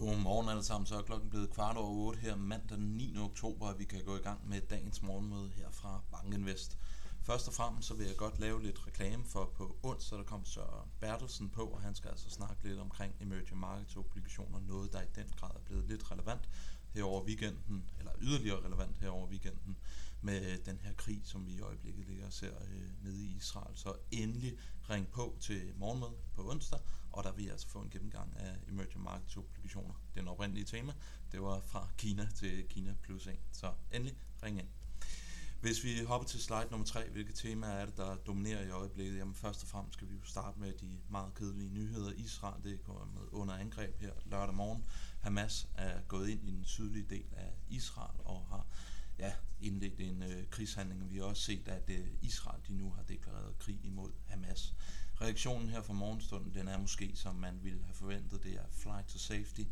Godmorgen alle sammen, så er klokken blevet kvart over 8 her mandag den 9. oktober, og vi kan gå i gang med dagens morgenmøde her fra Bankinvest. Først og fremmest så vil jeg godt lave lidt reklame for på onsdag, der kom Søren Bertelsen på, og han skal altså snakke lidt omkring emerging markets obligationer, noget der i den grad er blevet lidt relevant her over weekenden, eller yderligere relevant her over weekenden, med den her krig, som vi i øjeblikket ligger og ser øh, nede i Israel. Så endelig ring på til morgenmad på onsdag, og der vil jeg altså få en gennemgang af emerging markets obligationer. Den oprindelige tema, det var fra Kina til Kina plus 1. Så endelig ring ind. Hvis vi hopper til slide nummer 3, hvilke temaer er det, der dominerer i øjeblikket? Jamen først og fremmest skal vi jo starte med de meget kedelige nyheder. Israel det er kommet under angreb her lørdag morgen. Hamas er gået ind i den sydlige del af Israel og har ja, indledt en øh, krigshandling. Vi har også set, at øh, Israel de nu har deklareret krig imod Hamas. Reaktionen her fra morgenstunden, den er måske, som man ville have forventet, det er flight to safety.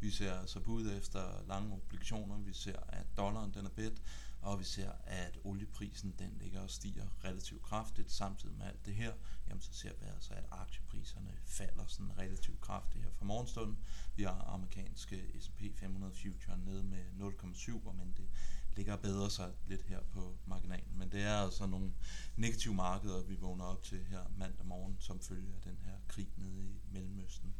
Vi ser altså bud efter lange obligationer, vi ser, at dollaren den er bedt, og vi ser, at olieprisen den ligger og stiger relativt kraftigt. Samtidig med alt det her, jamen så ser vi altså, at aktiepriserne falder sådan relativt kraftigt her fra morgenstunden. Vi har amerikanske S&P 500 future nede med 0,7, men det ligger bedre sig lidt her på marginalen. Men det er altså nogle negative markeder, vi vågner op til her mandag morgen, som følge af den her krig nede i Mellemøsten.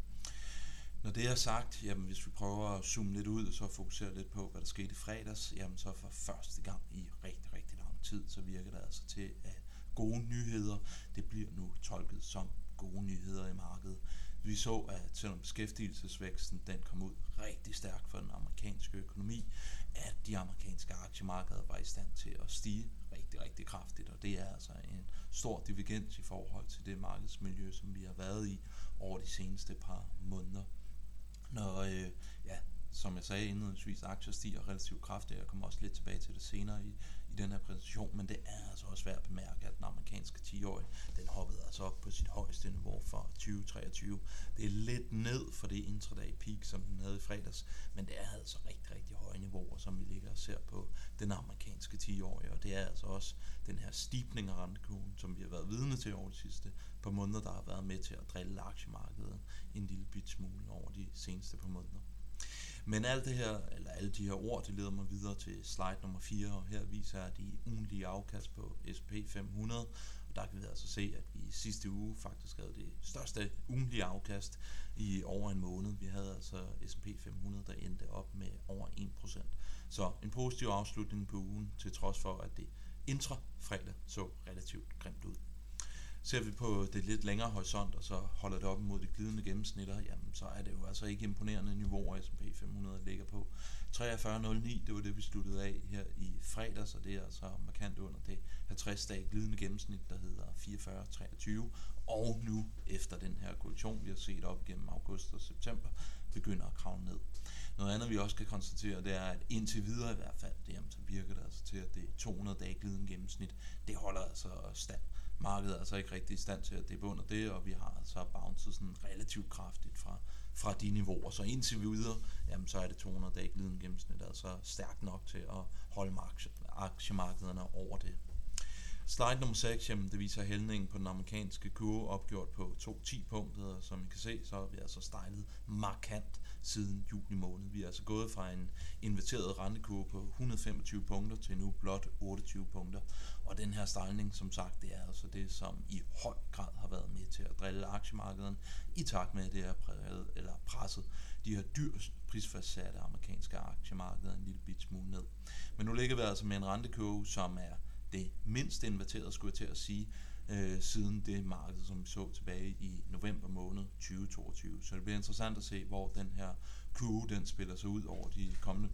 Når det er sagt, jamen hvis vi prøver at zoome lidt ud og så fokusere lidt på, hvad der skete i fredags, jamen så for første gang i rigtig, rigtig lang tid, så virker det altså til, at gode nyheder, det bliver nu tolket som gode nyheder i markedet. Vi så, at selvom beskæftigelsesvæksten den kom ud rigtig stærkt for den amerikanske økonomi, at de amerikanske aktiemarkeder var i stand til at stige rigtig, rigtig kraftigt, og det er altså en stor divergens i forhold til det markedsmiljø, som vi har været i over de seneste par måneder. Når, øh, som jeg sagde indledningsvis, aktier stiger relativt kraftigt. Jeg kommer også lidt tilbage til det senere i, i den her præsentation, men det er altså også værd at bemærke, at den amerikanske 10-årige, den hoppede altså op på sit højeste niveau for 2023. Det er lidt ned for det intraday peak, som den havde i fredags, men det er altså rigtig, rigtig høje niveauer, som vi ligger og ser på den amerikanske 10-årige, og det er altså også den her stipning af rentekurven, som vi har været vidne til over de sidste par måneder, der har været med til at drille aktiemarkedet en lille bit smule over de seneste par måneder. Men alt det her, eller alle de her ord, det leder mig videre til slide nummer 4, og her viser jeg de ugenlige afkast på S&P 500, og der kan vi altså se, at vi sidste uge faktisk havde det største ugenlige afkast i over en måned. Vi havde altså S&P 500, der endte op med over 1%. Så en positiv afslutning på ugen, til trods for, at det intra-fredag så relativt grimt ud. Ser vi på det lidt længere horisont, og så holder det op imod de glidende gennemsnitter, jamen så er det jo altså ikke imponerende niveauer, S&P 500 ligger på. 43.09, det var det, vi sluttede af her i fredag, så det er altså markant under det 50-dage glidende gennemsnit, der hedder 44.23. Og nu, efter den her korrektion, vi har set op gennem august og september, begynder at kravle ned. Noget andet, vi også kan konstatere, det er, at indtil videre i hvert fald, det, jamen, så virker det altså til, at det 200 dage glidende gennemsnit, det holder altså stand markedet er altså ikke rigtig i stand til at det under det, og vi har altså bounced sådan relativt kraftigt fra, fra de niveauer. Så indtil videre, jamen, så er det 200 dage glidende gennemsnit altså stærkt nok til at holde aktiemarkederne over det. Slide nummer 6, jamen, det viser hældningen på den amerikanske kurve opgjort på 2-10 punkter, som I kan se, så har vi altså stejlet markant siden juli måned. Vi er altså gået fra en inverteret rentekurve på 125 punkter til nu blot 28 punkter. Og den her stejling, som sagt, det er altså det, som i høj grad har været med til at drille aktiemarkedet i takt med, at det er præget, eller presset de her dyrt prisfastsatte amerikanske aktiemarkeder en lille bit smule ned. Men nu ligger vi altså med en rentekurve, som er det mindst inverterede, skulle jeg til at sige, øh, siden det marked, som vi så tilbage i november måned 2022. Så det bliver interessant at se, hvor den her kurve den spiller sig ud over de kommende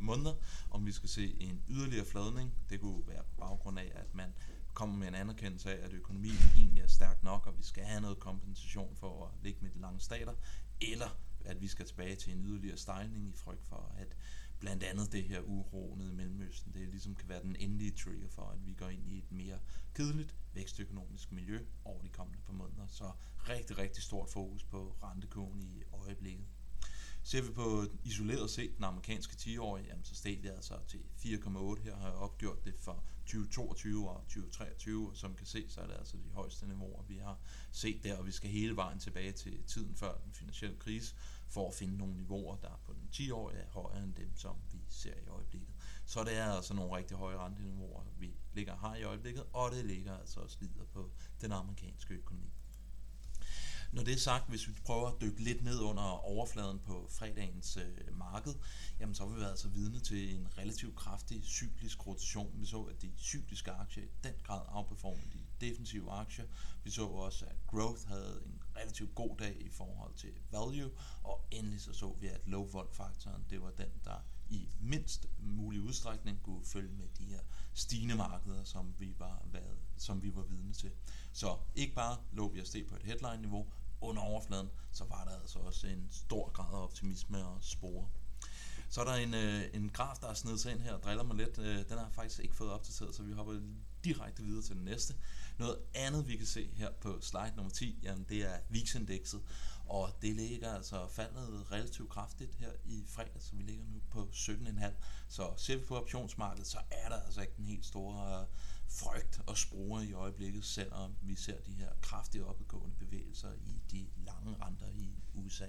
måneder, om vi skal se en yderligere fladning. Det kunne være på baggrund af, at man kommer med en anerkendelse af, at økonomien egentlig er stærk nok, og vi skal have noget kompensation for at ligge med de lange stater, eller at vi skal tilbage til en yderligere stejling i frygt for, at blandt andet det her uro nede i Mellemøsten, det ligesom kan være den endelige trigger for, at vi går ind i et mere kedeligt vækstøkonomisk miljø over de kommende par måneder. Så rigtig, rigtig stort fokus på rentekurven i øjeblikket. Ser vi på isoleret set den amerikanske 10-årige, jamen, så steg det altså til 4,8. Her har jeg opgjort det for 2022 og 2023, og som kan se, så er det altså de højeste niveauer, vi har set der, og vi skal hele vejen tilbage til tiden før den finansielle krise, for at finde nogle niveauer, der på den 10-årige er højere end dem, som vi ser i øjeblikket. Så det er altså nogle rigtig høje renteniveauer, vi ligger her i øjeblikket, og det ligger altså også videre på den amerikanske økonomi. Når det er sagt, hvis vi prøver at dykke lidt ned under overfladen på fredagens øh, marked, jamen så har vi været altså vidne til en relativt kraftig cyklisk rotation. Vi så, at de cykliske aktier i den grad outperformede de defensive aktier. Vi så også, at growth havde en relativt god dag i forhold til value, og endelig så så vi, at low vol faktoren, det var den, der i mindst mulig udstrækning kunne følge med de her stigende markeder, som vi var, været, som vi var vidne til. Så ikke bare lå vi at på et headline-niveau, under overfladen, så var der altså også en stor grad af optimisme og spore. Så er der en, øh, en graf, der er snedet sig ind her og driller mig lidt. Øh, den har jeg faktisk ikke fået opdateret, så vi hopper direkte videre til den næste. Noget andet, vi kan se her på slide nummer 10, jamen det er VIX-indekset. Og det ligger altså faldet relativt kraftigt her i fredag, så vi ligger nu på 17,5. Så ser vi på optionsmarkedet, så er der altså ikke den helt store frygt og spore i øjeblikket, selvom vi ser de her kraftige opadgående bevægelser i de lange renter i USA.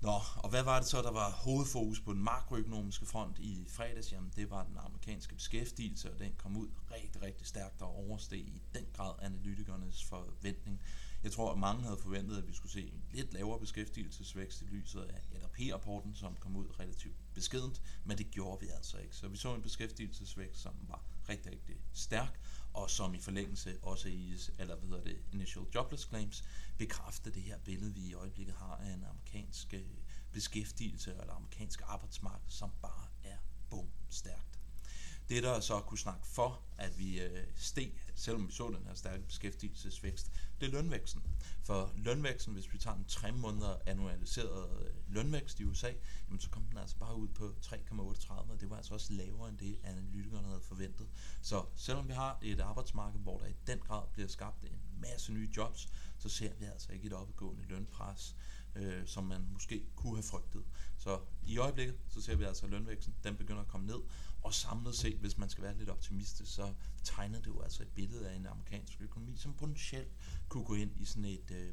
Nå, og hvad var det så, der var hovedfokus på den makroøkonomiske front i fredags? Jamen, det var den amerikanske beskæftigelse, og den kom ud rigtig, rigtig stærkt og oversteg i den grad analytikernes forventning. Jeg tror, at mange havde forventet, at vi skulle se en lidt lavere beskæftigelsesvækst i lyset af LRP-rapporten, som kom ud relativt beskedent, men det gjorde vi altså ikke. Så vi så en beskæftigelsesvækst, som var rigtig, rigtig stærk, og som i forlængelse også i, eller hvad hedder det, Initial Jobless Claims, bekræfter det her billede, vi i øjeblikket har af en amerikansk øh, beskæftigelse eller amerikansk arbejdsmarked, som bare er bum stærkt. Det, der så kunne snakke for, at vi øh, steg, selvom vi så den her stærke beskæftigelsesvækst, det er lønvæksten. For lønvæksten, hvis vi tager en 3 måneder annualiseret øh, lønvækst i USA, jamen, så kom den altså bare ud på 3,38, og det var altså også lavere end det, analytikerne havde forventet. Så selvom vi har et arbejdsmarked, hvor der i den grad bliver skabt en masse nye jobs, så ser vi altså ikke et opgående lønpres, øh, som man måske kunne have frygtet. Så i øjeblikket, så ser vi altså, at lønvæksten den begynder at komme ned, og samlet set, hvis man skal være lidt optimistisk, så tegner det jo altså et billede af en amerikansk økonomi, som potentielt kunne gå ind i sådan et øh,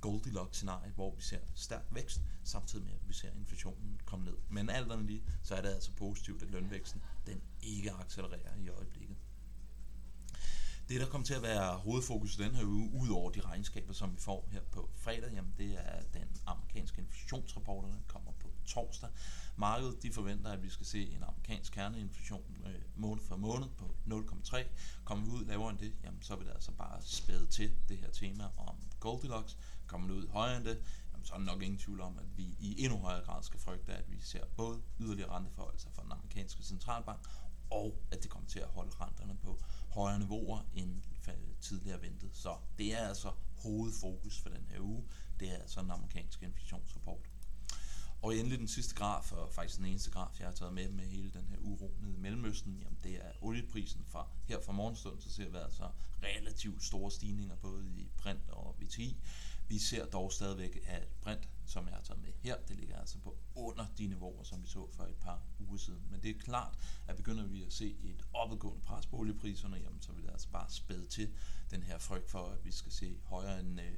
Goldilocks-scenarie, hvor vi ser stærk vækst, samtidig med, at vi ser inflationen komme ned. Men alt andet lige, så er det altså positivt, at lønvæksten den ikke accelererer i øjeblikket. Det, der kommer til at være hovedfokus i den her uge, ud over de regnskaber, som vi får her på fredag, jamen det er den amerikanske inflationsrapport, der kommer på torsdag. Markedet de forventer, at vi skal se en amerikansk kerneinflation øh, måned for måned på 0,3. Kommer vi ud lavere end det, jamen, så vil det altså bare spæde til det her tema om Goldilocks. Kommer det ud højere end det, jamen, så er der nok ingen tvivl om, at vi i endnu højere grad skal frygte, at vi ser både yderligere renteforholdelser fra den amerikanske centralbank, og at det kommer til at holde renterne på højere niveauer end tidligere ventet. Så det er altså hovedfokus for den her uge. Det er altså den amerikanske inflationsrapport. Og endelig den sidste graf, og faktisk den eneste graf, jeg har taget med med hele den her uro nede i Mellemøsten, jamen det er olieprisen fra her fra morgenstund, så ser vi altså relativt store stigninger både i Brent og VTI. Vi ser dog stadigvæk, at Brent, som jeg har taget med her, det ligger altså på under de niveauer, som vi så for et par uger siden. Men det er klart, at begynder vi at se et opadgående pres på oliepriserne, jamen så vil det altså bare spæde til den her frygt for, at vi skal se højere end øh,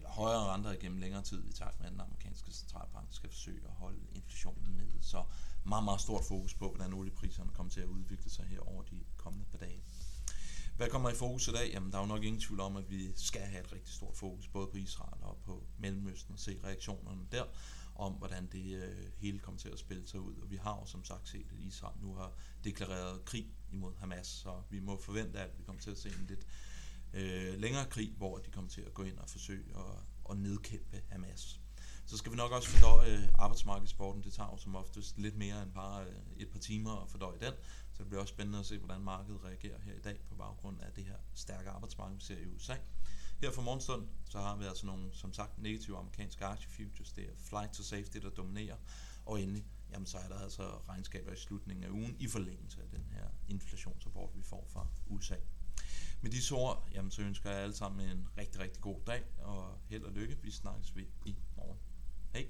eller højere renter igennem længere tid, i takt med, at den amerikanske centralbank skal forsøge at holde inflationen nede. Så meget, meget stort fokus på, hvordan oliepriserne kommer til at udvikle sig her over de kommende par dage. Hvad kommer i fokus i dag? Jamen, der er jo nok ingen tvivl om, at vi skal have et rigtig stort fokus, både på Israel og på Mellemøsten, og se reaktionerne der, om hvordan det øh, hele kommer til at spille sig ud. Og vi har jo som sagt set, at Israel nu har deklareret krig imod Hamas, så vi må forvente, at vi kommer til at se en lidt øh, længere krig, hvor de kommer til at gå ind og forsøge at, at nedkæmpe Hamas. Så skal vi nok også fordøje øh, arbejdsmarkedssporten. Det tager jo som oftest lidt mere end bare øh, et par timer at fordøje den. Så det bliver også spændende at se, hvordan markedet reagerer her i dag på baggrund af det her stærke arbejdsmarked, vi ser i USA. Her for morgenstund, så har vi altså nogle, som sagt, negative amerikanske aktiefutures. Det er flight to safety, der dominerer. Og endelig, jamen, så er der altså regnskaber i slutningen af ugen i forlængelse af den her inflationsrapport, vi får fra USA. Med disse ord, jamen, så ønsker jeg alle sammen en rigtig, rigtig god dag, og held og lykke. Vi snakkes ved i morgen. Hej!